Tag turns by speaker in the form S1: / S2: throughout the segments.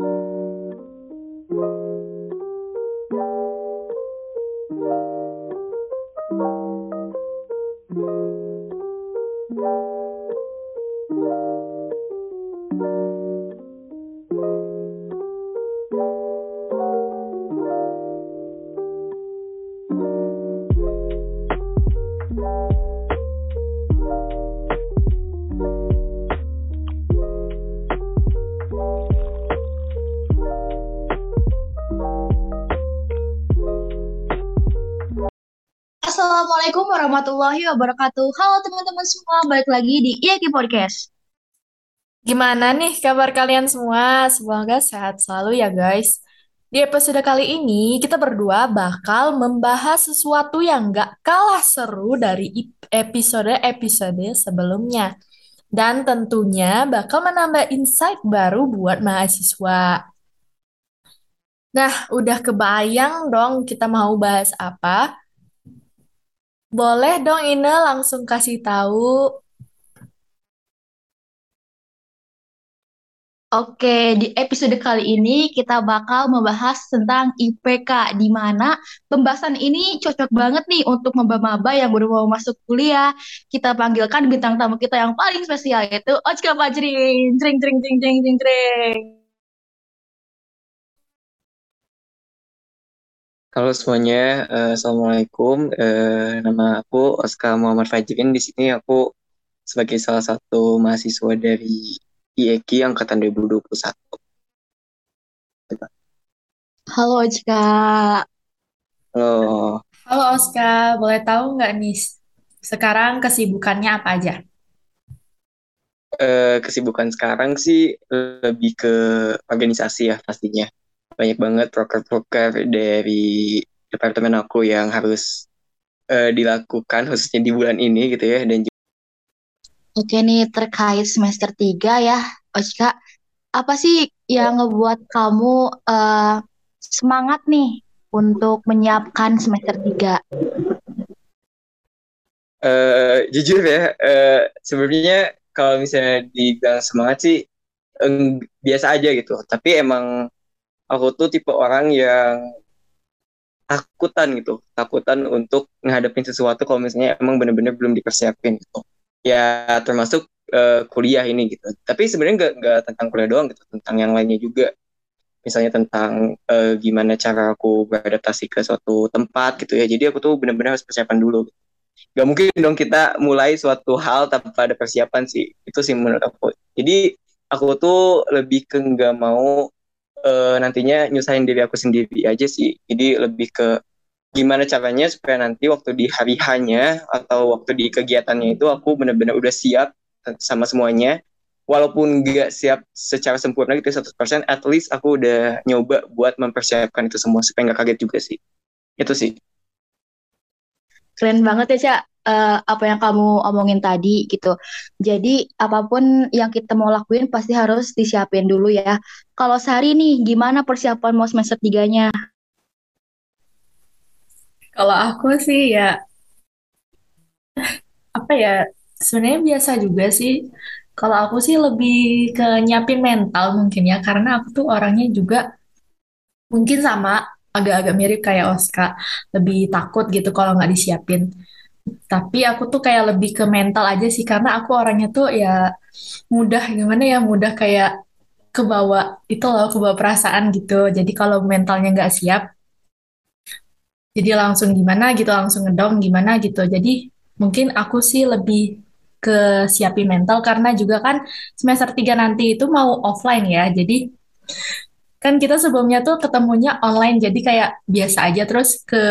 S1: Assalamualaikum warahmatullahi wabarakatuh. Halo teman-teman semua, balik lagi di IAKI Podcast.
S2: Gimana nih kabar kalian semua? Semoga sehat selalu ya guys. Di episode kali ini kita berdua bakal membahas sesuatu yang gak kalah seru dari episode-episode sebelumnya. Dan tentunya bakal menambah insight baru buat mahasiswa. Nah, udah kebayang dong kita mau bahas apa? Boleh dong Ine langsung kasih tahu.
S1: Oke, di episode kali ini kita bakal membahas tentang IPK, di mana pembahasan ini cocok banget nih untuk maba-maba yang baru mau masuk kuliah. Kita panggilkan bintang tamu kita yang paling spesial, yaitu Ochka Fajrin. Jring, jring, jring, jring, jring, jring.
S3: Halo semuanya, uh, Assalamualaikum. Uh, nama aku Oscar Muhammad Fajrin. Di sini aku sebagai salah satu mahasiswa dari IEKI Angkatan 2021.
S1: Halo Oscar.
S3: Halo.
S2: Halo Oscar, boleh tahu nggak nih sekarang kesibukannya apa aja?
S3: Uh, kesibukan sekarang sih lebih ke organisasi ya pastinya banyak banget proker-proker dari departemen aku yang harus uh, dilakukan khususnya di bulan ini gitu ya dan
S1: Oke nih terkait semester 3 ya Oska apa sih yang ngebuat kamu uh, semangat nih untuk menyiapkan semester 3?
S3: Uh, eh, jujur ya, uh, sebenarnya kalau misalnya dibilang semangat sih um, biasa aja gitu. Tapi emang aku tuh tipe orang yang takutan gitu takutan untuk menghadapi sesuatu kalau misalnya emang bener-bener belum dipersiapin gitu. Ya termasuk uh, kuliah ini gitu. Tapi sebenarnya nggak nggak tentang kuliah doang gitu tentang yang lainnya juga. Misalnya tentang uh, gimana cara aku beradaptasi ke suatu tempat gitu ya. Jadi aku tuh bener-bener harus persiapan dulu gitu. Gak mungkin dong kita mulai suatu hal tanpa ada persiapan sih. Itu sih menurut aku. Jadi aku tuh lebih ke nggak mau uh, nantinya nyusahin diri aku sendiri aja sih. Jadi lebih ke gimana caranya supaya nanti waktu di hari hanya atau waktu di kegiatannya itu aku benar-benar udah siap sama semuanya. Walaupun nggak siap secara sempurna gitu 100%, at least aku udah nyoba buat mempersiapkan itu semua supaya nggak kaget juga sih. Itu sih.
S1: Keren banget ya, Cak uh, apa yang kamu omongin tadi gitu. Jadi apa pun yang kita mau lakuin pasti harus disiapin dulu ya. Kalau sehari nih gimana persiapan mau semester tiganya?
S2: Kalau aku sih ya apa ya sebenarnya biasa juga sih. Kalau aku sih lebih ke nyiapin mental mungkin ya karena aku tuh orangnya juga mungkin sama agak-agak mirip kayak Oscar, lebih takut gitu kalau nggak disiapin. Tapi aku tuh kayak lebih ke mental aja sih karena aku orangnya tuh ya mudah gimana ya mudah kayak kebawa itu loh kebawa perasaan gitu. Jadi kalau mentalnya nggak siap, jadi langsung gimana gitu langsung ngedong gimana gitu. Jadi mungkin aku sih lebih ke siapin mental karena juga kan semester 3 nanti itu mau offline ya. Jadi kan kita sebelumnya tuh ketemunya online jadi kayak biasa aja terus ke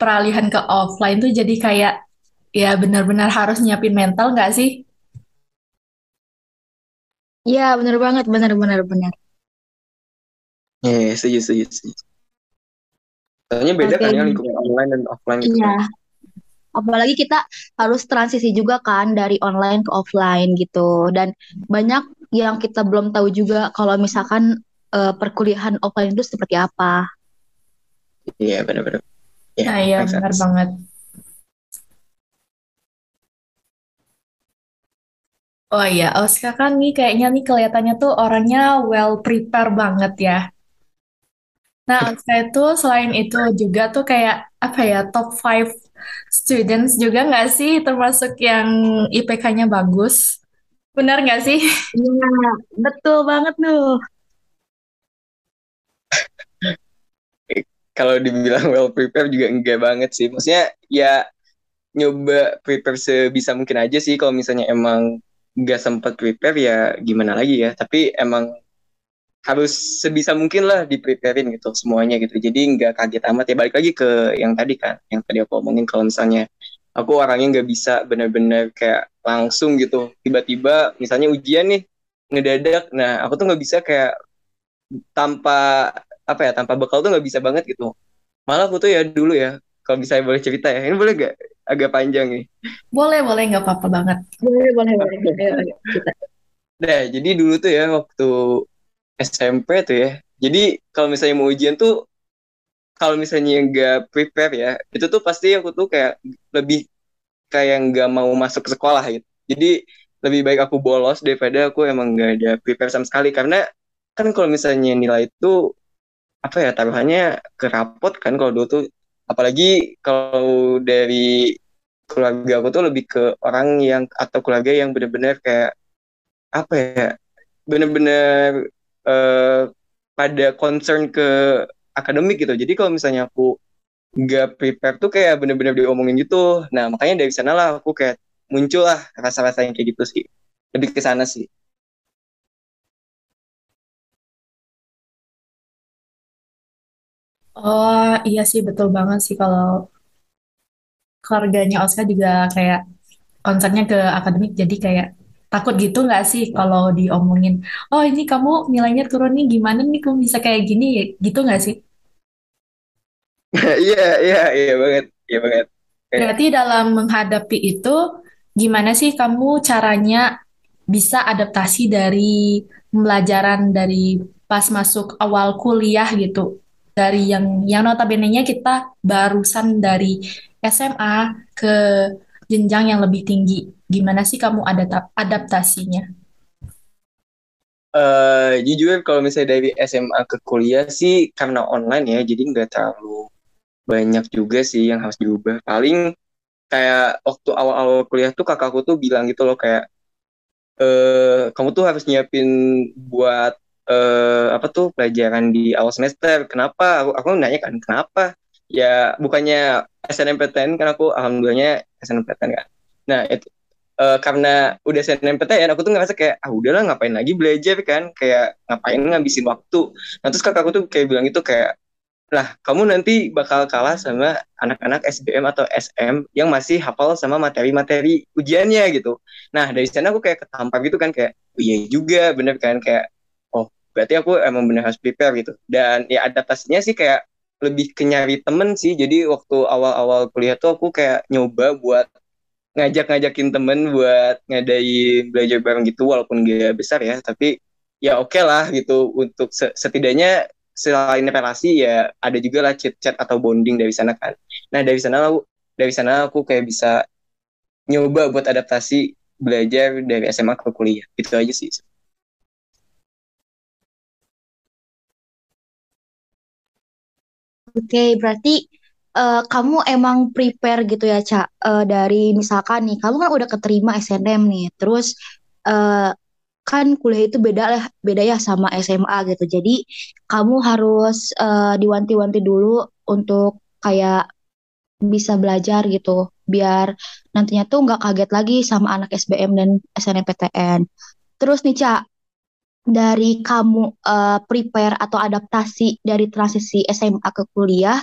S2: peralihan ke offline tuh jadi kayak ya benar-benar harus nyiapin mental nggak sih?
S1: Iya benar banget benar-benar benar.
S3: Iya yeah, setuju setuju setuju. Soalnya beda okay. kan ya lingkungan online dan offline gitu.
S1: Iya. Apalagi kita harus transisi juga kan dari online ke offline gitu dan banyak yang kita belum tahu juga kalau misalkan uh, perkuliahan offline itu seperti apa.
S3: Iya benar-benar.
S2: Ya, nah, iya benar banget. Oh iya, Oscar kan nih kayaknya nih kelihatannya tuh orangnya well prepare banget ya. Nah, Oscar itu selain itu juga tuh kayak apa ya top five students juga nggak sih termasuk yang IPK-nya bagus? Benar nggak sih?
S1: Iya, betul banget tuh.
S3: Kalau dibilang well prepared juga enggak banget sih. Maksudnya ya nyoba prepare sebisa mungkin aja sih kalau misalnya emang nggak sempat prepare ya gimana lagi ya. Tapi emang harus sebisa mungkin lah di preparein gitu semuanya gitu. Jadi nggak kaget amat ya balik lagi ke yang tadi kan, yang tadi aku omongin kalau misalnya aku orangnya nggak bisa benar-benar kayak langsung gitu tiba-tiba misalnya ujian nih ngedadak nah aku tuh nggak bisa kayak tanpa apa ya tanpa bekal tuh nggak bisa banget gitu malah aku tuh ya dulu ya kalau bisa boleh cerita ya ini boleh gak agak panjang nih
S2: Boleh, boleh, nggak apa-apa banget.
S1: Boleh, boleh, boleh. Ayo, ayo, kita.
S3: nah jadi dulu tuh ya waktu SMP tuh ya jadi kalau misalnya mau ujian tuh kalau misalnya nggak prepare ya itu tuh pasti aku tuh kayak lebih kayak nggak mau masuk ke sekolah gitu jadi lebih baik aku bolos daripada aku emang nggak ada prepare sama sekali karena kan kalau misalnya nilai itu apa ya taruhannya ke rapot kan kalau dulu tuh apalagi kalau dari keluarga aku tuh lebih ke orang yang atau keluarga yang benar-benar kayak apa ya benar-benar eh, pada concern ke akademik gitu jadi kalau misalnya aku nggak prepare tuh kayak bener-bener diomongin gitu. Nah, makanya dari sana lah aku kayak muncul lah rasa-rasa yang kayak gitu sih. Lebih ke sana sih.
S2: Oh iya sih betul banget sih kalau keluarganya Oscar juga kayak konsernya ke akademik jadi kayak takut gitu nggak sih kalau diomongin oh ini kamu nilainya turun nih gimana nih kamu bisa kayak gini gitu nggak sih?
S3: Iya, iya, iya banget. Iya banget. Kayak,
S2: Berarti dalam menghadapi itu gimana sih kamu caranya bisa adaptasi dari pembelajaran dari pas masuk awal kuliah gitu dari yang yang notabene-nya kita barusan dari SMA ke jenjang yang lebih tinggi. Gimana sih kamu adap- adaptasinya?
S3: eh, jujur kalau misalnya dari SMA ke kuliah sih karena online ya, jadi nggak terlalu banyak juga sih yang harus diubah. Paling kayak waktu awal-awal kuliah tuh kakakku tuh bilang gitu loh kayak eh kamu tuh harus nyiapin buat eh apa tuh pelajaran di awal semester. Kenapa? Aku, aku nanya kan, kenapa? Ya bukannya SNMPTN kan aku alhamdulillahnya SNMPTN kan. Nah, itu eh, karena udah SNMPTN aku tuh ngerasa kayak ah udahlah ngapain lagi belajar kan, kayak ngapain ngabisin waktu. Nah, terus kakakku tuh kayak bilang itu kayak Nah, kamu nanti bakal kalah sama anak-anak SBM atau SM yang masih hafal sama materi-materi ujiannya gitu. Nah, dari sana aku kayak ketampar gitu kan kayak, oh, iya juga bener kan kayak, berarti aku emang bener harus prepare gitu. Dan ya adaptasinya sih kayak lebih ke nyari temen sih. Jadi waktu awal-awal kuliah tuh aku kayak nyoba buat ngajak-ngajakin temen buat ngadain belajar bareng gitu walaupun gak besar ya. Tapi ya oke lah gitu untuk se- setidaknya selain relasi ya ada juga lah chat-chat atau bonding dari sana kan. Nah dari sana aku dari sana aku kayak bisa nyoba buat adaptasi belajar dari SMA ke kuliah. Itu aja sih.
S1: Oke, berarti eh, kamu emang prepare gitu ya, Cak. Eh, dari misalkan nih, kamu kan udah keterima SNM nih, terus eh, kan kuliah itu beda lah, beda ya sama SMA gitu. Jadi kamu harus eh, diwanti-wanti dulu untuk kayak bisa belajar gitu, biar nantinya tuh nggak kaget lagi sama anak SBM dan SNMPTN. Terus nih, Cak, dari kamu eh, prepare atau adaptasi dari transisi SMA ke kuliah,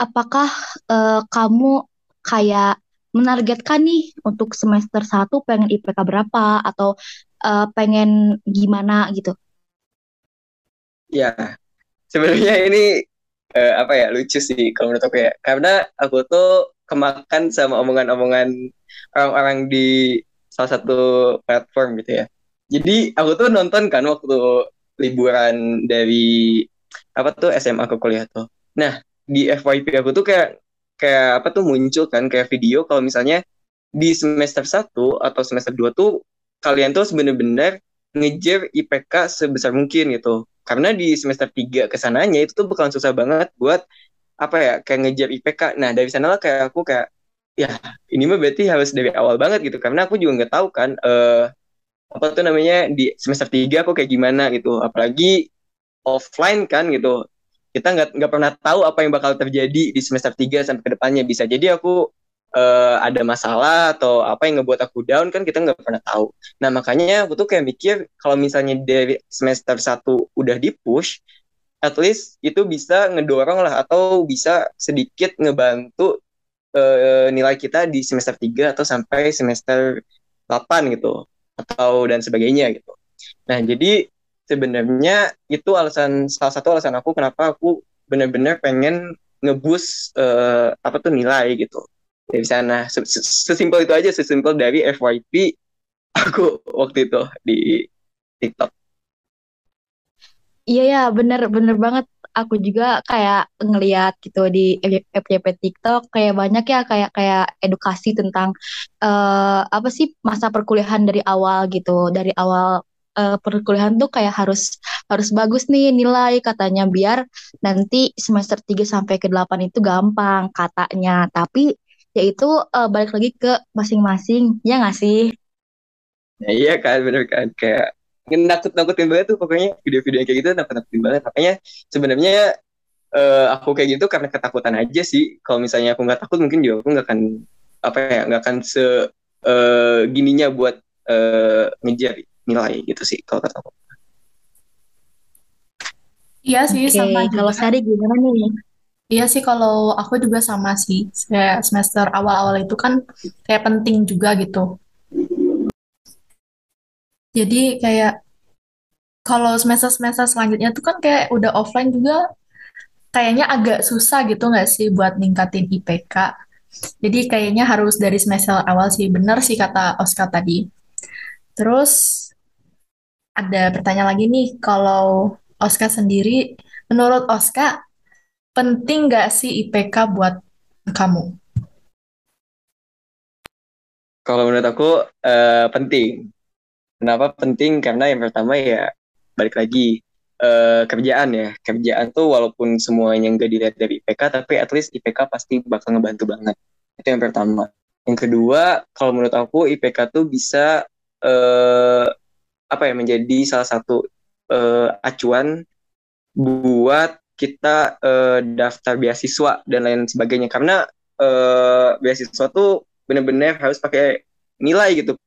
S1: apakah eh, kamu kayak menargetkan nih untuk semester satu pengen IPK berapa atau eh, pengen gimana gitu?
S3: Ya, sebenarnya ini eh, apa ya lucu sih kalau menurut aku ya. Karena aku tuh kemakan sama omongan-omongan orang-orang di salah satu platform gitu ya. Jadi aku tuh nonton kan waktu liburan dari apa tuh SMA ke kuliah tuh. Nah, di FYP aku tuh kayak kayak apa tuh muncul kan kayak video kalau misalnya di semester satu atau semester 2 tuh kalian tuh bener-bener ngejar IPK sebesar mungkin gitu. Karena di semester 3 ke sananya itu tuh bukan susah banget buat apa ya kayak ngejar IPK. Nah dari sana lah kayak aku kayak ya ini mah berarti harus dari awal banget gitu karena aku juga nggak tahu kan uh, apa tuh namanya di semester 3 aku kayak gimana gitu. Apalagi offline kan gitu. Kita nggak nggak pernah tahu apa yang bakal terjadi di semester 3 sampai ke depannya. Bisa jadi aku uh, ada masalah atau apa yang ngebuat aku down kan kita nggak pernah tahu. Nah makanya aku tuh kayak mikir kalau misalnya dari semester 1 udah di push at least itu bisa ngedorong lah atau bisa sedikit ngebantu uh, nilai kita di semester 3 atau sampai semester 8 gitu atau dan sebagainya gitu. Nah, jadi sebenarnya itu alasan salah satu alasan aku kenapa aku benar-benar pengen ngebus uh, apa tuh nilai gitu dari sana sesimpel itu aja sesimpel dari FYP aku waktu itu di TikTok
S1: Iya ya, bener bener banget. Aku juga kayak ngeliat gitu di FYP TikTok kayak banyak ya kayak kayak edukasi tentang uh, apa sih masa perkuliahan dari awal gitu. Dari awal uh, perkuliahan tuh kayak harus harus bagus nih nilai katanya biar nanti semester 3 sampai ke 8 itu gampang katanya. Tapi ya itu uh, balik lagi ke masing-masing, ya nggak sih?
S3: Ya, iya kan, bener kan kayak nakut-nakutin banget tuh pokoknya video-video yang kayak gitu nakut-nakutin banget makanya sebenarnya uh, aku kayak gitu karena ketakutan aja sih kalau misalnya aku nggak takut mungkin juga aku nggak akan apa ya nggak akan se uh, gininya buat uh, ngejar nilai gitu sih kalau kata aku
S2: iya sih okay. sama
S1: kalau Sari gimana nih
S2: Iya sih kalau aku juga sama sih. Kayak semester awal-awal itu kan kayak penting juga gitu. Jadi kayak kalau semester-semester selanjutnya tuh kan kayak udah offline juga kayaknya agak susah gitu nggak sih buat ningkatin IPK. Jadi kayaknya harus dari semester awal sih. Bener sih kata Oscar tadi. Terus ada pertanyaan lagi nih, kalau Oscar sendiri, menurut Oscar, penting nggak sih IPK buat kamu?
S3: Kalau menurut aku uh, penting. Kenapa penting? Karena yang pertama ya balik lagi uh, kerjaan ya. Kerjaan tuh walaupun semuanya nggak dilihat dari IPK, tapi at least IPK pasti bakal ngebantu banget. Itu yang pertama. Yang kedua, kalau menurut aku IPK tuh bisa uh, apa ya menjadi salah satu uh, acuan buat kita uh, daftar beasiswa dan lain sebagainya. Karena uh, beasiswa tuh benar-benar harus pakai nilai gitu.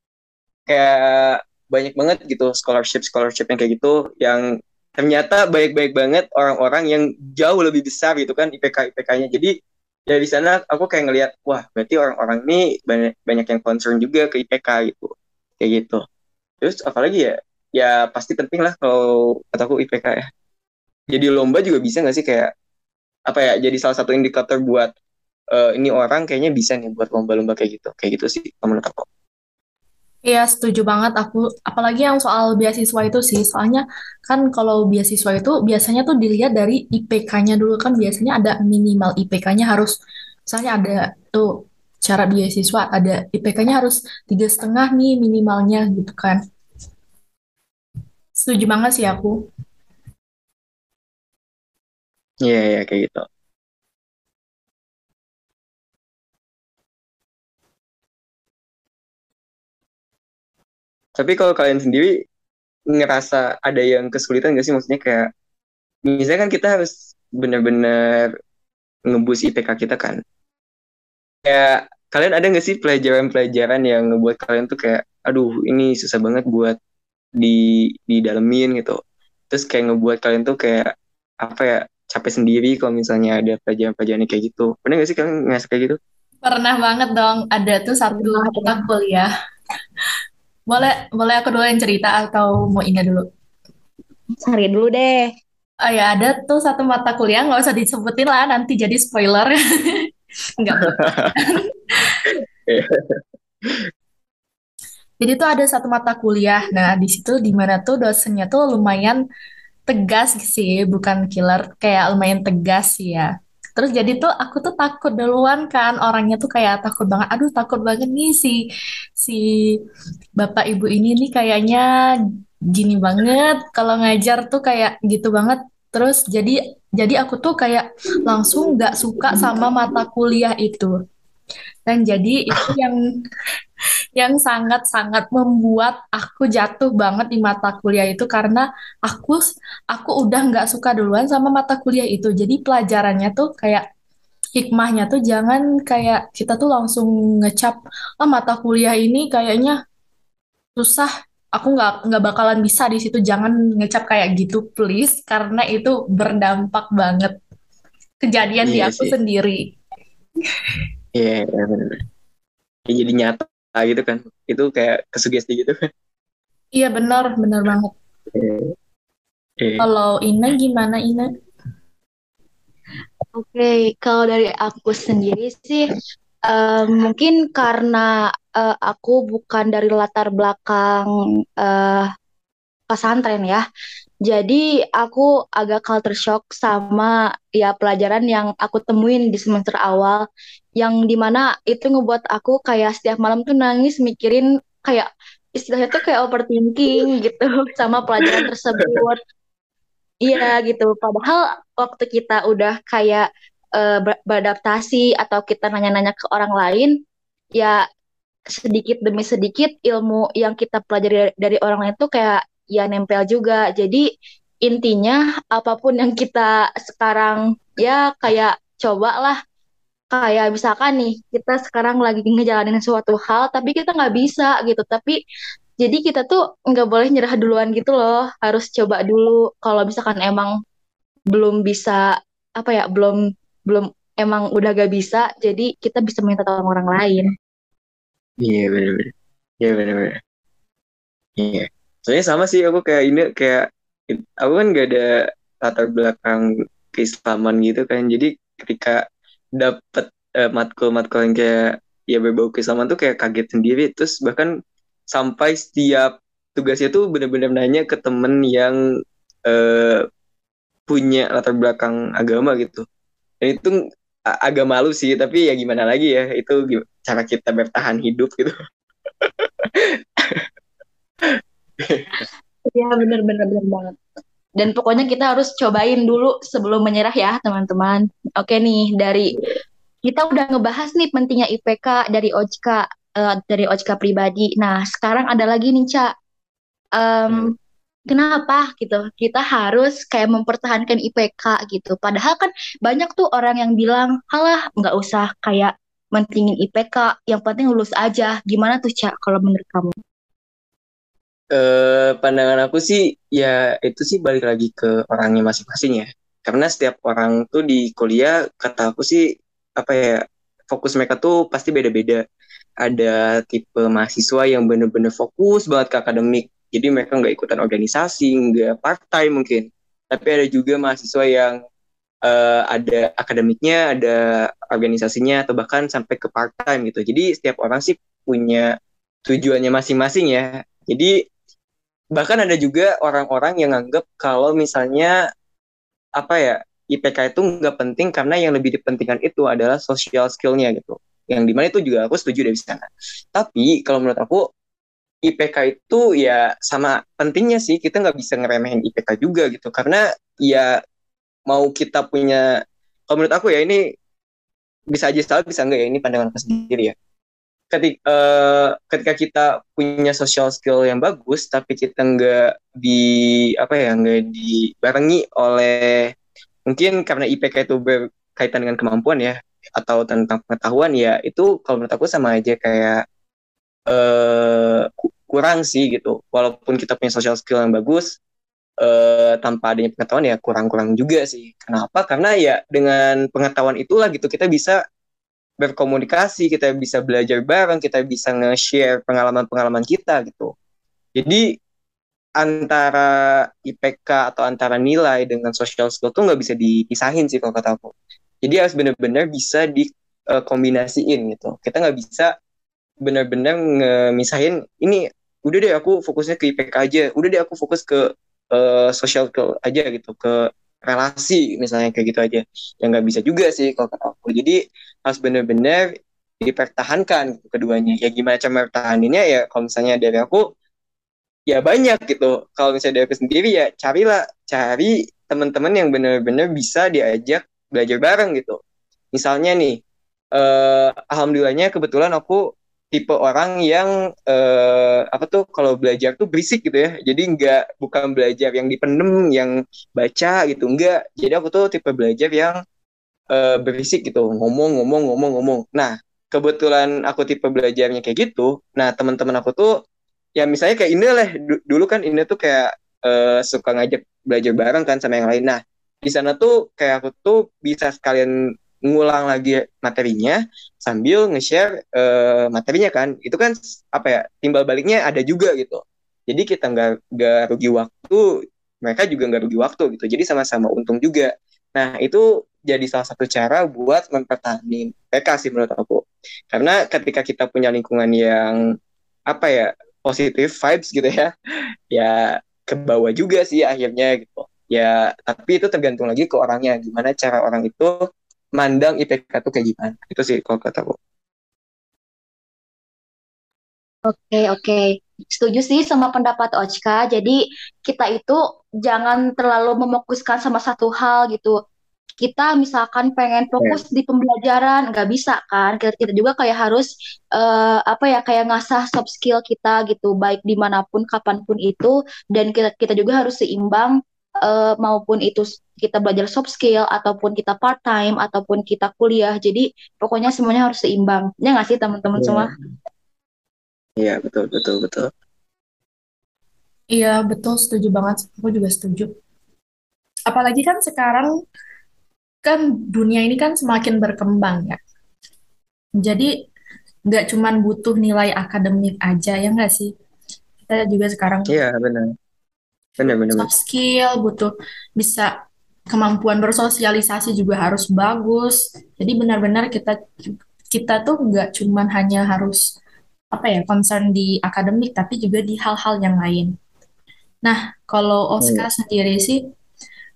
S3: Kayak banyak banget gitu scholarship scholarship yang kayak gitu yang ternyata baik-baik banget orang-orang yang jauh lebih besar gitu kan IPK IPK-nya jadi ya di sana aku kayak ngelihat wah berarti orang-orang ini banyak banyak yang concern juga ke IPK gitu. Kayak gitu. Terus apalagi ya? Ya pasti penting lah kalau kataku IPK ya. Jadi lomba juga bisa nggak sih kayak apa ya jadi salah satu indikator buat uh, ini orang kayaknya bisa nih buat lomba-lomba kayak gitu? Kayak gitu sih menurut aku
S2: Iya, setuju banget aku. Apalagi yang soal beasiswa itu sih. Soalnya kan kalau beasiswa itu biasanya tuh dilihat dari IPK-nya dulu kan biasanya ada minimal IPK-nya harus, misalnya ada tuh cara beasiswa ada IPK-nya harus tiga setengah nih minimalnya gitu kan. Setuju banget sih aku.
S3: Iya, iya kayak gitu. Tapi kalau kalian sendiri ngerasa ada yang kesulitan gak sih? Maksudnya kayak, misalnya kan kita harus benar-benar ngebus IPK kita kan. Kayak, kalian ada gak sih pelajaran-pelajaran yang ngebuat kalian tuh kayak, aduh ini susah banget buat di di dalemin gitu. Terus kayak ngebuat kalian tuh kayak, apa ya, capek sendiri kalau misalnya ada pelajaran-pelajaran kayak gitu. Pernah gak sih kalian ngerasa kayak gitu?
S2: Pernah banget dong. Ada tuh satu mata kuliah boleh, boleh aku dulu yang cerita atau mau Ina dulu?
S1: Sari dulu deh.
S2: Oh ya, ada tuh satu mata kuliah, nggak usah disebutin lah, nanti jadi spoiler. Enggak. jadi tuh ada satu mata kuliah. Nah, di situ di mana tuh dosennya tuh lumayan tegas sih, bukan killer, kayak lumayan tegas sih ya. Terus jadi tuh aku tuh takut duluan kan orangnya tuh kayak takut banget. Aduh takut banget nih si si bapak ibu ini nih kayaknya gini banget. Kalau ngajar tuh kayak gitu banget. Terus jadi jadi aku tuh kayak langsung nggak suka sama mata kuliah itu. Dan jadi itu yang yang sangat-sangat membuat aku jatuh banget di mata kuliah itu karena aku aku udah nggak suka duluan sama mata kuliah itu. Jadi pelajarannya tuh kayak hikmahnya tuh jangan kayak kita tuh langsung ngecap ah mata kuliah ini kayaknya susah aku nggak nggak bakalan bisa di situ jangan ngecap kayak gitu please karena itu berdampak banget kejadian di
S3: Iya
S2: aku
S3: sih.
S2: sendiri
S3: Iya, iya, bener-bener. Ya, jadi nyata gitu kan. Itu kayak kesugesti gitu kan.
S2: iya benar benar banget
S3: Iya. Iya.
S2: kalau Ina gimana Ina
S1: Oke, kalau dari aku sendiri sih, eh, mungkin karena eh, aku bukan dari latar belakang eh, pesantren ya. Jadi aku agak culture shock sama ya pelajaran yang aku temuin di semester awal, yang di mana itu ngebuat aku kayak setiap malam tuh nangis mikirin kayak istilahnya tuh kayak overthinking gitu sama pelajaran tersebut. Iya gitu. Padahal waktu kita udah kayak ber- beradaptasi atau kita nanya-nanya ke orang lain, ya sedikit demi sedikit ilmu yang kita pelajari dari, dari orang lain tuh kayak ya nempel juga. Jadi intinya apa pun yang kita sekarang ya kayak cobalah kayak misalkan nih kita sekarang lagi ngejalanin suatu hal tapi kita nggak bisa gitu tapi jadi kita tuh nggak boleh nyerah duluan gitu loh harus coba dulu kalau misalkan emang belum bisa apa ya belum belum emang udah gak bisa jadi kita bisa minta tolong orang lain
S3: Iya, bener-bener. Iya, bener-bener. Iya. Soalnya sama sih aku kayak ini kayak aku kan gak ada latar belakang keislaman gitu kan. Jadi ketika dapet eh, matkul-matkul yang kayak ya berbau keislaman tuh kayak kaget sendiri. Terus bahkan sampai setiap tugasnya tuh bener-bener nanya ke temen yang eh, punya latar belakang agama gitu. Dan itu agak malu sih, tapi ya gimana lagi ya, itu cara kita bertahan hidup gitu.
S1: Iya bener-bener bener banget. Dan pokoknya kita harus cobain dulu sebelum menyerah ya teman-teman. Oke nih dari kita udah ngebahas nih pentingnya IPK dari Ojka eh, dari Ojka pribadi. Nah sekarang ada lagi nih Ca. Em, kenapa gitu? Kita harus kayak mempertahankan IPK gitu. Padahal kan banyak tuh orang yang bilang halah nggak usah kayak mentingin IPK yang penting lulus aja. Gimana tuh Ca kalau menurut kamu
S3: Eh, pandangan aku sih, ya itu sih balik lagi ke orangnya masing-masing ya. Karena setiap orang tuh di kuliah, kata aku sih, apa ya, fokus mereka tuh pasti beda-beda. Ada tipe mahasiswa yang bener-bener fokus banget ke akademik. Jadi mereka nggak ikutan organisasi, nggak part-time mungkin. Tapi ada juga mahasiswa yang eh, ada akademiknya, ada organisasinya, atau bahkan sampai ke part-time gitu. Jadi setiap orang sih punya tujuannya masing-masing ya. Jadi bahkan ada juga orang-orang yang nganggap kalau misalnya apa ya IPK itu nggak penting karena yang lebih dipentingkan itu adalah social skill-nya gitu. Yang di mana itu juga aku setuju dari sana. Tapi kalau menurut aku IPK itu ya sama pentingnya sih kita nggak bisa ngeremehin IPK juga gitu karena ya mau kita punya kalau menurut aku ya ini bisa aja salah bisa enggak ya ini pandangan aku sendiri ya ketika, eh, ketika kita punya social skill yang bagus tapi kita nggak di apa ya nggak dibarengi oleh mungkin karena IPK itu berkaitan dengan kemampuan ya atau tentang pengetahuan ya itu kalau menurut aku sama aja kayak eh kurang sih gitu. Walaupun kita punya social skill yang bagus eh, tanpa adanya pengetahuan ya kurang-kurang juga sih. Kenapa? Karena ya dengan pengetahuan itulah gitu kita bisa berkomunikasi, kita bisa belajar bareng, kita bisa nge-share pengalaman-pengalaman kita gitu. Jadi antara IPK atau antara nilai dengan social skill tuh nggak bisa dipisahin sih kalau kata aku. Jadi harus benar-benar bisa dikombinasiin gitu. Kita nggak bisa benar-benar ngemisahin ini udah deh aku fokusnya ke IPK aja, udah deh aku fokus ke uh, social skill aja gitu, ke relasi misalnya kayak gitu aja. Yang nggak bisa juga sih kalau kata aku. Jadi harus benar-benar dipertahankan keduanya. Ya gimana cara mempertahaninnya ya kalau misalnya dari aku ya banyak gitu. Kalau misalnya dari aku sendiri ya carilah cari teman-teman yang benar-benar bisa diajak belajar bareng gitu. Misalnya nih eh, alhamdulillahnya kebetulan aku tipe orang yang eh, apa tuh kalau belajar tuh berisik gitu ya. Jadi nggak bukan belajar yang dipendem yang baca gitu enggak jadi aku tuh tipe belajar yang eh, berisik gitu. Ngomong ngomong ngomong ngomong. Nah kebetulan aku tipe belajarnya kayak gitu. Nah teman-teman aku tuh ya misalnya kayak ini lah. Dulu kan ini tuh kayak eh, suka ngajak belajar bareng kan sama yang lain. Nah di sana tuh kayak aku tuh bisa sekalian ngulang lagi materinya sambil nge-share uh, materinya kan. Itu kan apa ya timbal baliknya ada juga gitu. Jadi kita nggak nggak rugi waktu mereka juga nggak rugi waktu gitu. Jadi sama-sama untung juga. Nah itu jadi salah satu cara buat mempertahankan PK sih menurut aku. Karena ketika kita punya lingkungan yang apa ya positif vibes gitu ya ya ke bawah juga sih akhirnya gitu. Ya tapi itu tergantung lagi ke orangnya. Gimana cara orang itu mandang IPK tuh kayak gimana. Itu sih kalau kataku.
S1: Oke, oke. Setuju sih sama pendapat Ochka. Jadi kita itu jangan terlalu memokuskan sama satu hal gitu. Kita misalkan pengen
S3: Ya.
S1: fokus di pembelajaran, nggak bisa kan? Kita, kita juga kayak harus eh, apa ya kayak ngasah soft skill kita gitu, baik di mana pun, kapan pun itu. Dan kita kita juga harus seimbang uh, maupun itu kita belajar soft skill ataupun kita part time ataupun kita kuliah. Jadi pokoknya semuanya harus seimbang. Ya nggak sih teman-teman
S3: Iya,
S1: semua?
S3: Iya, betul, betul, betul.
S2: Iya, betul, setuju banget. Aku juga setuju. Apalagi kan sekarang kan dunia ini kan semakin berkembang ya. Jadi nggak cuman butuh nilai akademik aja ya nggak sih? Kita juga sekarang
S3: Iya, benar. Benar, benar, benar.
S2: soft skill, butuh bisa kemampuan bersosialisasi juga harus bagus. Jadi benar-benar kita kita tuh nggak cuman hanya harus apa ya concern di akademik, tapi juga di hal-hal yang lain. Nah, kalau Oscar
S3: Hmm.
S2: sendiri sih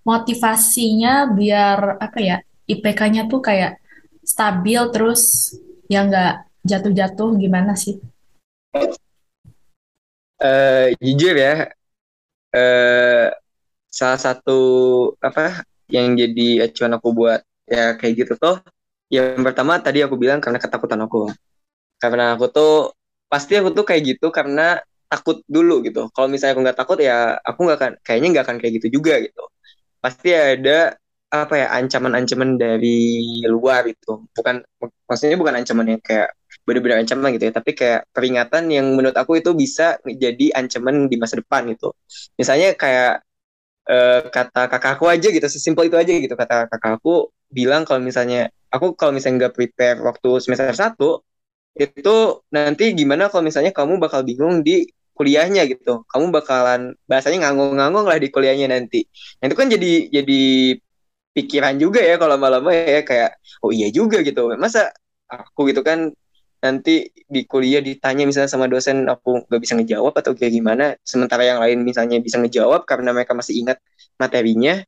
S2: motivasinya biar apa ya IPK-nya tuh kayak stabil terus ya nggak jatuh-jatuh gimana sih?
S3: Eh, jujur ya, eh, salah satu apa yang jadi acuan aku buat ya kayak gitu tuh, yang pertama tadi aku bilang karena ketakutan aku. Karena aku tuh pasti aku tuh kayak gitu karena takut dulu gitu. Kalau misalnya aku nggak takut ya aku nggak akan kayaknya nggak akan kayak gitu juga gitu. Pasti ada apa ya ancaman-ancaman dari luar itu. Bukan mak- maksudnya bukan ancaman yang kayak benar-benar ancaman gitu ya, tapi kayak peringatan yang menurut aku itu bisa jadi ancaman di masa depan gitu. Misalnya kayak eh, kata kakakku aja gitu, sesimpel itu aja gitu. Kata kakakku bilang kalau misalnya aku kalau misalnya nggak prepare waktu semester satu itu nanti gimana kalau misalnya kamu bakal bingung di kuliahnya gitu. Kamu bakalan bahasanya nganggung-nganggung lah di kuliahnya nanti. Nah, itu kan jadi jadi pikiran juga ya kalau lama-lama ya kayak oh iya juga gitu. Masa aku gitu kan nanti di kuliah ditanya misalnya sama dosen aku nggak bisa ngejawab atau kayak gimana. Sementara yang lain misalnya bisa ngejawab karena mereka masih ingat materinya.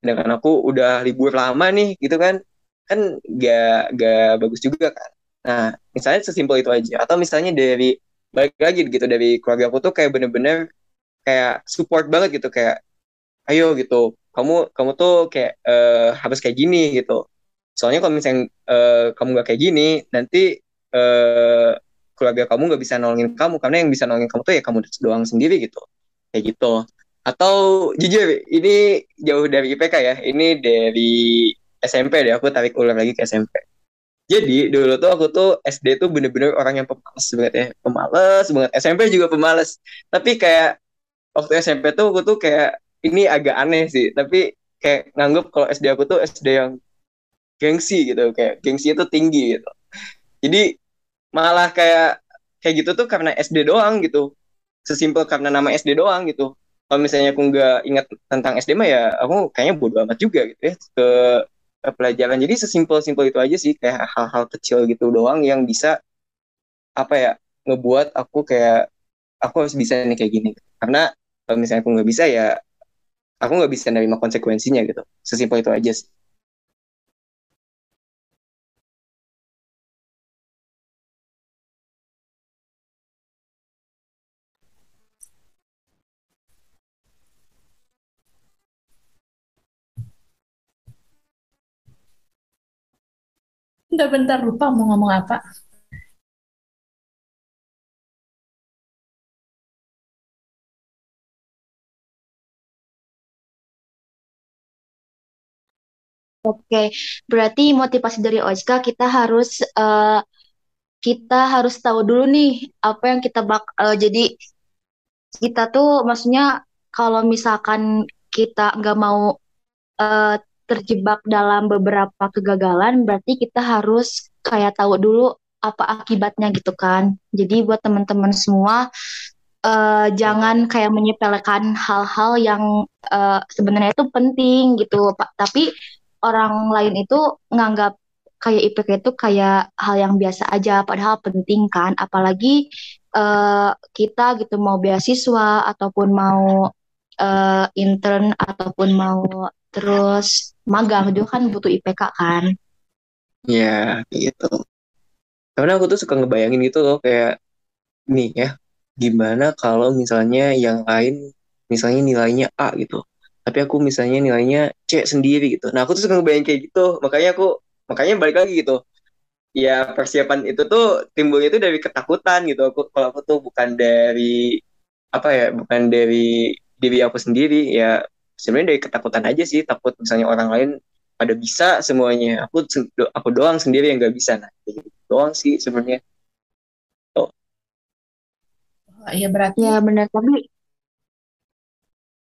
S3: Sedangkan aku udah libur lama nih gitu kan. Kan gak, gak bagus juga kan. Nah, misalnya sesimpel itu aja. Atau misalnya dari balik lagi gitu dari keluarga aku tuh kayak bener-bener kayak support banget gitu kayak ayo gitu kamu kamu tuh kayak eh, harus kayak gini gitu soalnya kalau misalnya eh, kamu nggak kayak gini nanti eh, keluarga kamu nggak bisa nolongin kamu karena yang bisa nolongin kamu tuh ya kamu doang sendiri gitu. Kayak gitu. Atau jujur ini jauh dari IPK ya. Ini dari SMP deh aku tarik ulang lagi ke SMP jadi dulu tuh aku tuh SD tuh bener-bener orang yang pemalas banget ya. Pemalas banget. SMP juga pemalas. Tapi kayak waktu SMP tuh aku tuh kayak ini agak aneh sih. Tapi kayak nganggep kalau SD aku tuh SD yang gengsi gitu. Kayak gengsi itu tinggi gitu jadi malah kayak kayak gitu tuh karena SD doang gitu. Sesimpel karena nama SD doang gitu. Kalau misalnya aku nggak ingat tentang SD mah ya aku kayaknya bodo amat juga gitu ya ke, ke pelajaran. Jadi sesimpel-simpel itu aja sih kayak hal-hal kecil gitu doang yang bisa apa ya ngebuat aku kayak aku harus bisa nih kayak gini. Karena kalau misalnya aku nggak bisa ya aku nggak bisa nerima konsekuensinya gitu. Sesimpel itu aja sih
S2: Bentar-bentar lupa mau ngomong apa.
S1: Oke, berarti motivasi dari Ojka kita harus uh, kita harus tahu dulu nih apa yang kita bak uh, jadi kita tuh maksudnya kalau misalkan kita nggak mau uh, terjebak dalam beberapa kegagalan, berarti kita harus kayak tahu dulu apa akibatnya gitu kan. Jadi buat teman-teman semua uh, jangan kayak menyepelekan hal-hal yang uh, sebenarnya itu penting gitu, Pak. Tapi orang lain itu nganggap kayak IPK itu kayak hal yang biasa aja, padahal penting kan. Apalagi uh, kita gitu mau beasiswa ataupun mau uh, intern ataupun mau terus magang itu kan butuh IPK kan.
S3: Ya, gitu. Karena aku tuh suka ngebayangin gitu loh kayak nih ya, gimana kalau misalnya yang lain misalnya nilainya A gitu. Tapi aku misalnya nilainya C sendiri gitu. Nah aku tuh suka ngebayang kayak gitu. Makanya aku makanya balik lagi gitu. Ya persiapan itu tuh timbulnya itu dari ketakutan gitu. Aku kalau aku tuh bukan dari apa ya bukan dari diri aku sendiri ya sebenarnya dari ketakutan aja sih takut misalnya orang lain pada bisa semuanya aku aku doang sendiri yang nggak bisa nah gitu doang sih sebenarnya
S2: oh. Iya berarti
S1: ya benar tapi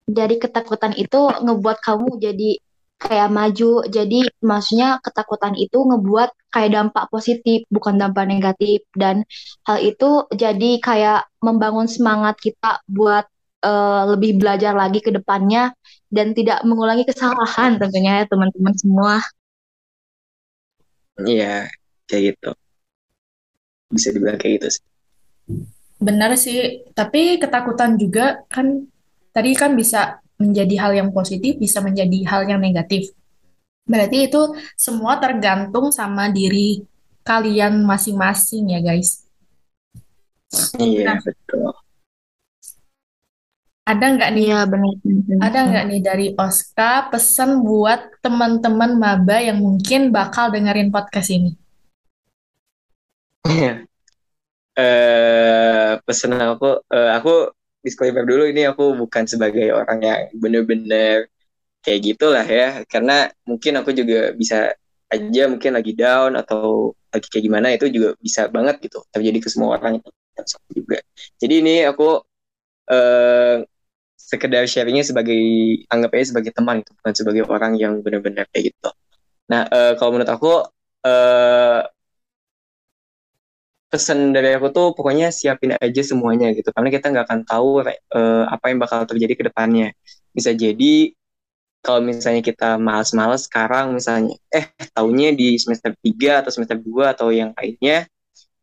S1: dari ketakutan itu ngebuat kamu jadi kayak maju. Jadi maksudnya ketakutan itu ngebuat kayak dampak positif, bukan dampak negatif. Dan hal itu jadi kayak membangun semangat kita buat uh, lebih belajar lagi ke depannya dan tidak mengulangi kesalahan tentunya ya teman-teman semua.
S3: Iya, kayak gitu. Bisa dibilang kayak gitu sih.
S2: Benar sih, tapi ketakutan juga kan tadi kan bisa menjadi hal yang positif, bisa menjadi hal yang negatif. Berarti itu semua tergantung sama diri kalian masing-masing ya guys.
S3: Iya nah, betul.
S2: Ada nggak nih?
S1: Iya benar.
S2: Ada nggak nih dari Oska pesan buat teman-teman maba yang mungkin bakal dengerin podcast ini?
S3: Iya. uh, pesan aku, uh, aku disclaimer dulu ini aku bukan sebagai orang yang bener-bener kayak gitulah ya karena mungkin aku juga bisa aja mungkin lagi down atau lagi kayak gimana itu juga bisa banget gitu terjadi ke semua orang itu juga jadi ini aku eh, sekedar sharingnya sebagai anggap aja sebagai teman itu bukan sebagai orang yang benar-benar kayak gitu. Nah eh, kalau menurut aku eh, pesan dari aku tuh pokoknya siapin aja semuanya gitu karena kita nggak akan tahu uh, apa yang bakal terjadi ke depannya. Bisa jadi kalau misalnya kita malas-malas sekarang misalnya eh tahunya di semester 3 atau semester 2 atau yang lainnya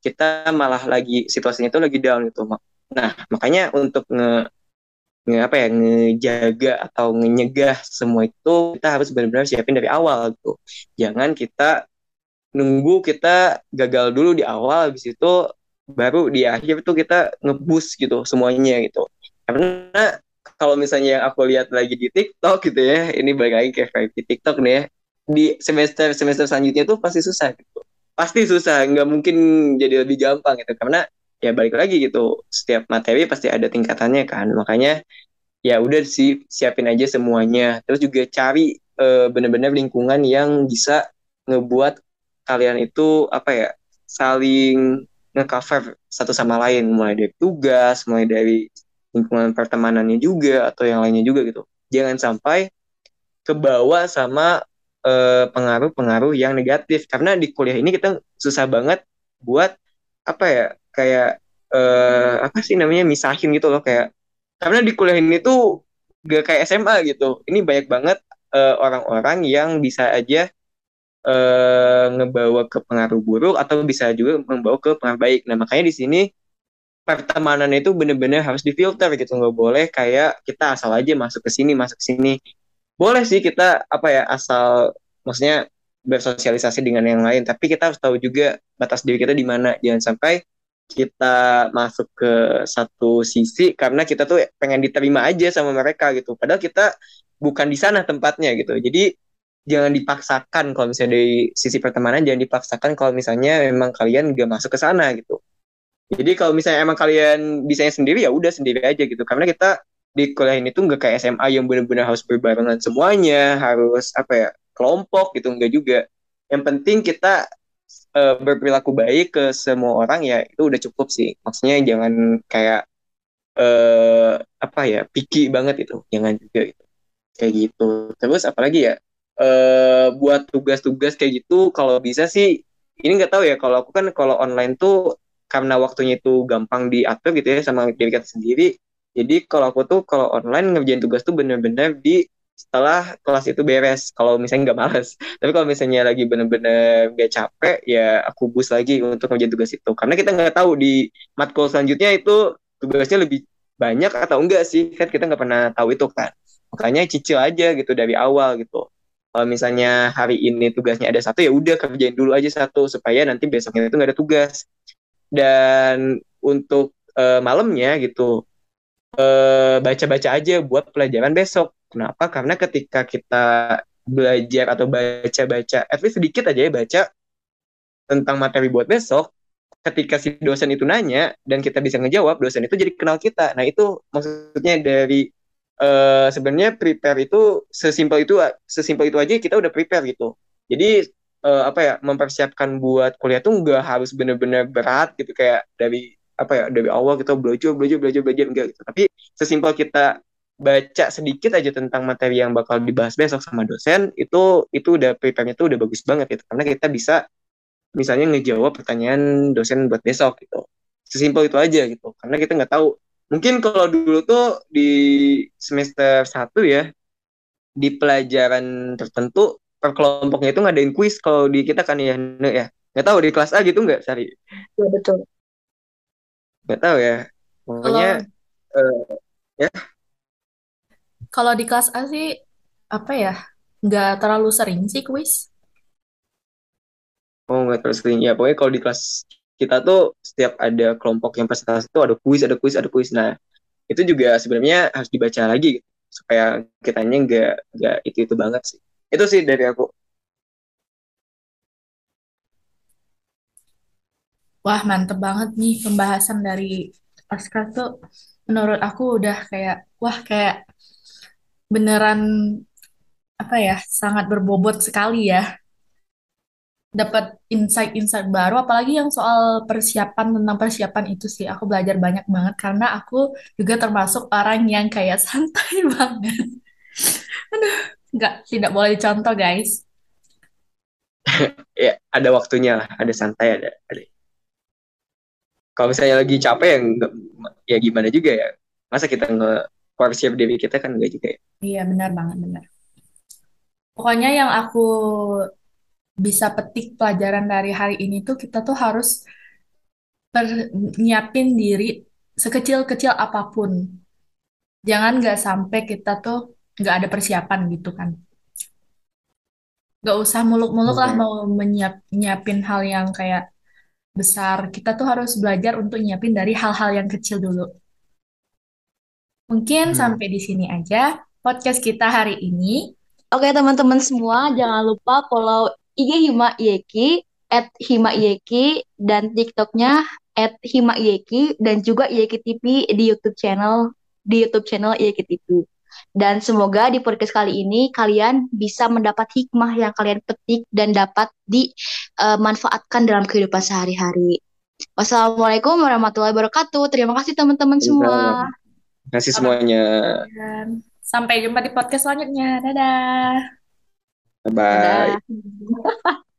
S3: kita malah lagi situasinya itu lagi down gitu. Nah makanya untuk nge, nge apa ya ngejaga atau ngenyegah semua itu kita harus benar-benar siapin dari awal gitu. Jangan kita nunggu kita gagal dulu di awal habis itu baru di akhir tuh kita ngebus gitu semuanya gitu. Karena kalau misalnya yang aku lihat lagi di TikTok gitu ya ini balik lagi kayak di TikTok nih ya di semester semester selanjutnya tuh pasti susah gitu. Pasti susah nggak mungkin jadi lebih gampang gitu. Karena ya balik lagi gitu. Setiap materi pasti ada tingkatannya kan. Makanya ya udah sih siapin aja semuanya. Terus juga cari uh, bener-bener lingkungan yang bisa ngebuat kalian itu apa ya saling ngecover satu sama lain. Mulai dari tugas mulai dari lingkungan pertemanannya juga atau yang lainnya juga gitu. Jangan sampai kebawa sama pengaruh pengaruh-pengaruh yang negatif. Karena di kuliah ini kita susah banget buat apa ya kayak uh, apa sih namanya misahin gitu loh kayak karena di kuliah ini tuh gak kayak SMA gitu. Ini banyak banget orang orang-orang yang bisa aja uh, ngebawa ke pengaruh buruk atau bisa juga membawa ke pengaruh baik. Nah makanya di sini pertemanan itu bener-bener harus difilter gitu. Nggak boleh kayak kita asal aja masuk ke sini masuk ke sini. Boleh sih kita apa ya asal maksudnya bersosialisasi dengan yang lain. Tapi kita harus tahu juga batas diri kita di mana. Jangan sampai kita masuk ke satu sisi karena kita tuh pengen diterima aja sama mereka gitu. Padahal kita bukan di sana tempatnya gitu. Jadi jangan dipaksakan kalau misalnya dari sisi pertemanan jangan dipaksakan kalau misalnya memang kalian gak masuk ke sana gitu. Jadi kalau misalnya emang kalian bisanya sendiri ya udah sendiri aja gitu. Karena kita di kuliah ini tuh nggak kayak SMA yang benar-benar harus berbarengan semuanya harus apa ya kelompok gitu enggak juga. Yang penting kita uh, berperilaku baik ke semua orang ya itu udah cukup sih. Maksudnya jangan kayak uh, apa ya picky banget itu. Jangan juga itu kayak gitu. Terus apalagi ya uh, buat tugas-tugas kayak gitu kalau bisa sih ini nggak tahu ya kalau aku kan kalau online tuh karena waktunya itu gampang diatur gitu ya sama diri kita sendiri jadi kalau aku tuh kalau online ngerjain tugas tuh bener-bener di setelah kelas itu beres kalau misalnya nggak males. Tapi kalau misalnya lagi bener-bener gak capek ya aku bus lagi untuk ngerjain tugas itu. Karena kita nggak tahu di matkul selanjutnya itu tugasnya lebih banyak atau enggak sih? Kan kita nggak pernah tahu itu kan makanya cicil aja gitu dari awal gitu. Kalau misalnya hari ini tugasnya ada satu ya udah kerjain dulu aja satu supaya nanti besoknya itu nggak ada tugas. Dan untuk uh, malamnya gitu Eh, baca-baca aja buat pelajaran besok. Kenapa? Karena ketika kita belajar atau baca-baca, at least sedikit aja ya baca tentang materi buat besok, ketika si dosen itu nanya dan kita bisa ngejawab, dosen itu jadi kenal kita. Nah itu maksudnya dari uh, sebenarnya prepare itu sesimpel itu sesimpel itu aja kita udah prepare gitu. Jadi uh, apa ya mempersiapkan buat kuliah tuh nggak harus bener-bener berat gitu kayak dari apa ya dari awal kita belajar belajar belajar belajar enggak gitu tapi sesimpel kita baca sedikit aja tentang materi yang bakal dibahas besok sama dosen itu itu udah prepare itu udah bagus banget gitu. Karena kita bisa misalnya ngejawab pertanyaan dosen buat besok gitu. Sesimpel itu aja gitu. Karena kita nggak tahu. Mungkin kalau dulu tuh di semester satu ya di pelajaran tertentu per kelompoknya itu ngadain kuis kalau di kita kan ya ya. Nggak tahu di kelas A gitu nggak Sari?
S1: Ya betul.
S3: Nggak tahu ya. Pokoknya
S2: Kalau
S3: uh, ya
S2: kalau di kelas A sih apa ya? Nggak terlalu sering sih kuis.
S3: oh nggak terus sering ya pokoknya kalau di kelas kita tuh setiap ada kelompok yang presentasi itu ada kuis ada kuis ada kuis nah itu juga sebenarnya harus dibaca lagi gitu, supaya kitanya nggak nggak itu itu banget sih itu sih dari aku
S2: Wah, mantep banget nih pembahasan dari Oscar tuh menurut aku udah kayak wah kayak beneran apa ya sangat berbobot sekali ya. Dapat insight-insight baru apalagi yang soal persiapan tentang persiapan itu sih. Aku belajar banyak banget karena aku juga termasuk orang yang kayak santai banget. Aduh nggak tidak boleh dicontoh guys.
S3: Ya ada waktunya lah ada santai ada ada. Kalau misalnya lagi capek ya ya gimana juga ya. Masa kita nge siap diri kita kan enggak juga ya?
S2: Iya benar banget benar. Pokoknya yang aku bisa petik pelajaran dari hari ini tuh kita tuh harus per, nyiapin diri sekecil-kecil apa pun. Jangan nggak sampai kita tuh nggak ada persiapan gitu kan. Nggak usah muluk-muluk lah mau menyiap nyiapin hal yang kayak besar. Kita tuh harus belajar untuk nyiapin dari hal-hal yang kecil dulu. Mungkin hmm. sampai di sini aja podcast kita hari ini.
S1: Oke teman-teman semua, jangan lupa follow IG Hima Yeki, at Hima Yeki, dan TikToknya at Hima Yeki, dan juga Yeki TV di YouTube channel di YouTube channel Yeki TV. Dan semoga di podcast kali ini kalian bisa mendapat hikmah yang kalian petik dan dapat dimanfaatkan uh, dalam kehidupan sehari-hari. Wassalamualaikum warahmatullahi wabarakatuh. Terima kasih teman-teman semua.
S3: Terima kasih semuanya.
S2: Sampai jumpa di podcast selanjutnya. Dadah.
S3: Bye bye.